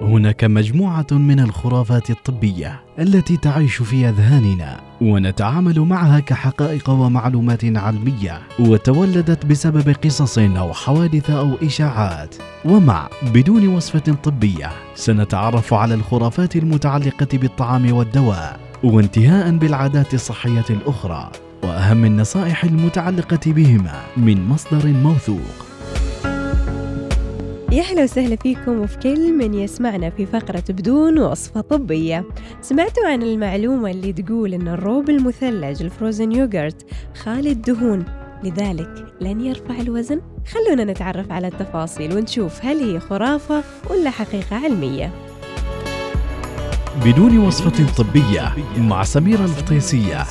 هناك مجموعة من الخرافات الطبية التي تعيش في أذهاننا ونتعامل معها كحقائق ومعلومات علمية وتولدت بسبب قصص أو حوادث أو إشاعات. ومع بدون وصفة طبية سنتعرف على الخرافات المتعلقة بالطعام والدواء وانتهاء بالعادات الصحية الأخرى وأهم النصائح المتعلقة بهما من مصدر موثوق. يا أهلا وسهلا فيكم وفي كل من يسمعنا في فقرة بدون وصفة طبية. سمعتوا عن المعلومة اللي تقول إن الروب المثلج الفروزن يوغرت خالي الدهون لذلك لن يرفع الوزن؟ خلونا نتعرف على التفاصيل ونشوف هل هي خرافة ولا حقيقة علمية. بدون وصفة طبية مع سميرة الفطيسية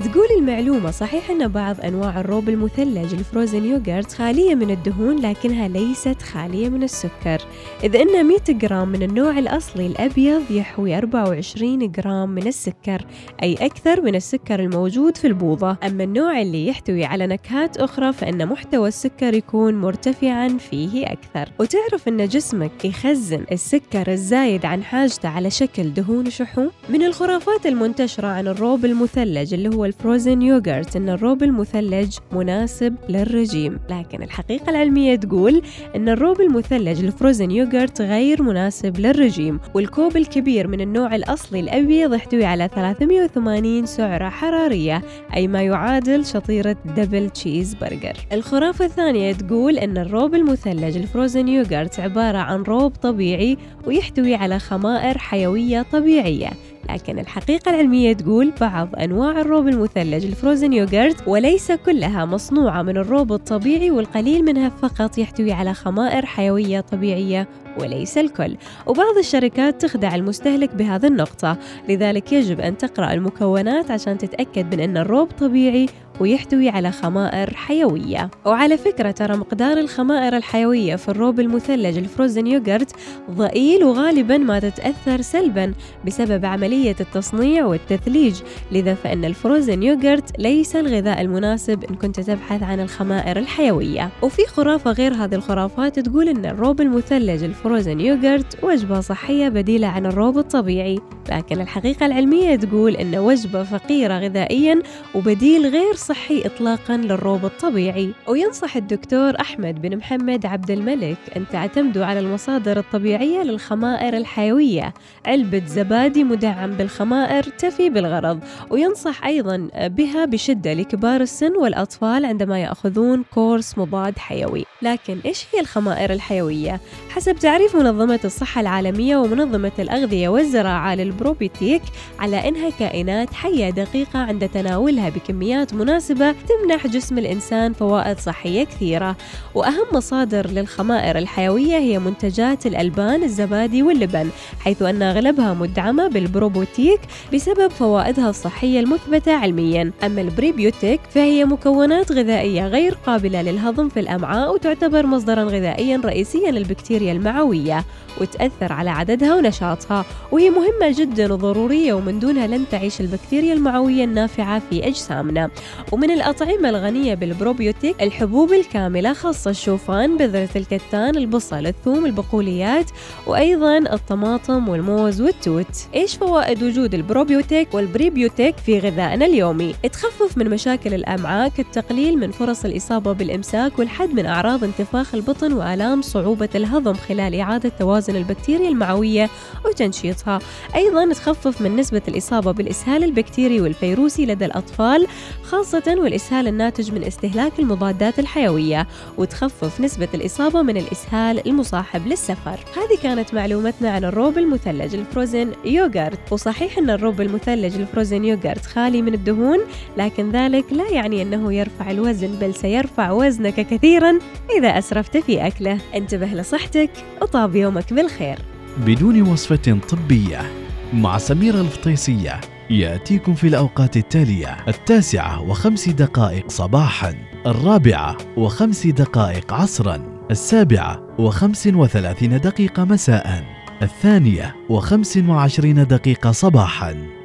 تقول المعلومة صحيح أن بعض أنواع الروب المثلج الفروزن يوغرت خالية من الدهون لكنها ليست خالية من السكر إذ أن 100 جرام من النوع الأصلي الأبيض يحوي 24 جرام من السكر أي أكثر من السكر الموجود في البوظة. أما النوع اللي يحتوي على نكهات أخرى فإن محتوى السكر يكون مرتفعا فيه أكثر. وتعرف أن جسمك يخزن السكر الزايد عن حاجته على شكل دهون وشحوم من الخرافات المنتشرة عن الروب المثلج اللي هو ال frozen yogurt أن الروب المثلج مناسب للرجيم. لكن الحقيقة العلمية تقول أن الروب المثلج ال frozen yogurt غير مناسب للرجيم والكوب الكبير من النوع الأصلي الأبيض يحتوي على 380 سعرة حرارية أي ما يعادل شطيرة double cheeseburger. الخرافة الثانية تقول أن الروب المثلج ال frozen yogurt عبارة عن روب طبيعي ويحتوي على خمائر حيوية طبيعية. لكن الحقيقة العلمية تقول بعض أنواع الروب المثلج ال frozen yogurt وليس كلها مصنوعة من الروب الطبيعي والقليل منها فقط يحتوي على خمائر حيوية طبيعية وليس الكل. وبعض الشركات تخدع المستهلك بهذه النقطة لذلك يجب أن تقرأ المكونات عشان تتأكد من أن الروب طبيعي ويحتوي على خمائر حيوية. وعلى فكرة ترى مقدار الخمائر الحيوية في الروب المثلج الفروزن يوغرت ضئيل وغالبا ما تتأثر سلبا بسبب عملية التصنيع والتثليج لذا فإن الفروزن يوغرت ليس الغذاء المناسب إن كنت تبحث عن الخمائر الحيوية. وفي خرافة غير هذه الخرافات تقول أن الروب المثلج الفروزن يوغرت وجبة صحية بديلة عن الروب الطبيعي. لكن الحقيقة العلمية تقول أن وجبة فقيرة غذائيا وبديل غير صحي إطلاقا للروب الطبيعي. وينصح الدكتور أحمد بن محمد عبد الملك أن تعتمدوا على المصادر الطبيعية للخمائر الحيوية. علبة زبادي مدعم بالخمائر تفي بالغرض. وينصح أيضا بها بشدة لكبار السن والأطفال عندما يأخذون كورس مضاد حيوي. لكن إيش هي الخمائر الحيوية؟ حسب تعريف منظمة الصحة العالمية ومنظمة الأغذية والزراعة للبروبيوتيك على إنها كائنات حية دقيقة عند تناولها بكميات مناسبة مناسبة تمنح جسم الإنسان فوائد صحية كثيرة. وأهم مصادر للخمائر الحيوية هي منتجات الألبان الزبادي واللبن حيث أن أغلبها مدعمة بالبروبيوتيك بسبب فوائدها الصحية المثبتة علميا. أما البريبيوتيك فهي مكونات غذائية غير قابلة للهضم في الأمعاء وتعتبر مصدرا غذائيا رئيسيا للبكتيريا المعوية وتأثر على عددها ونشاطها. وهي مهمة جدا وضرورية ومن دونها لن تعيش البكتيريا المعوية النافعة في أجسامنا. ومن الأطعمة الغنية بالبريبيوتيك الحبوب الكاملة خاصة الشوفان بذرة الكتان البصل الثوم البقوليات وأيضا الطماطم والموز والتوت. إيش فوائد وجود البروبيوتيك والبريبيوتيك في غذائنا اليومي؟ تخفف من مشاكل الأمعاء كالتقليل من فرص الإصابة بالإمساك والحد من أعراض انتفاخ البطن وآلام صعوبة الهضم خلال إعادة توازن البكتيريا المعوية وتنشيطها. أيضا تخفف من نسبة الإصابة بالإسهال البكتيري والفيروسي لدى الأطفال والإسهال الناتج من استهلاك المضادات الحيوية وتخفف نسبة الإصابة من الإسهال المصاحب للسفر. هذه كانت معلومتنا عن الروب المثلج الفروزن يوغرت. وصحيح أن الروب المثلج الفروزن يوغرت خالي من الدهون لكن ذلك لا يعني أنه يرفع الوزن بل سيرفع وزنك كثيرا إذا أسرفت في أكله. انتبه لصحتك وطاب يومك بالخير. بدون وصفة طبية مع سميرة الفطيسية. يأتيكم في الأوقات التالية التاسعة وخمس دقائق صباحا الرابعة وخمس دقائق عصرا السابعة وخمس وثلاثين دقيقة مساء الثانية وخمس وعشرين دقيقة صباحا.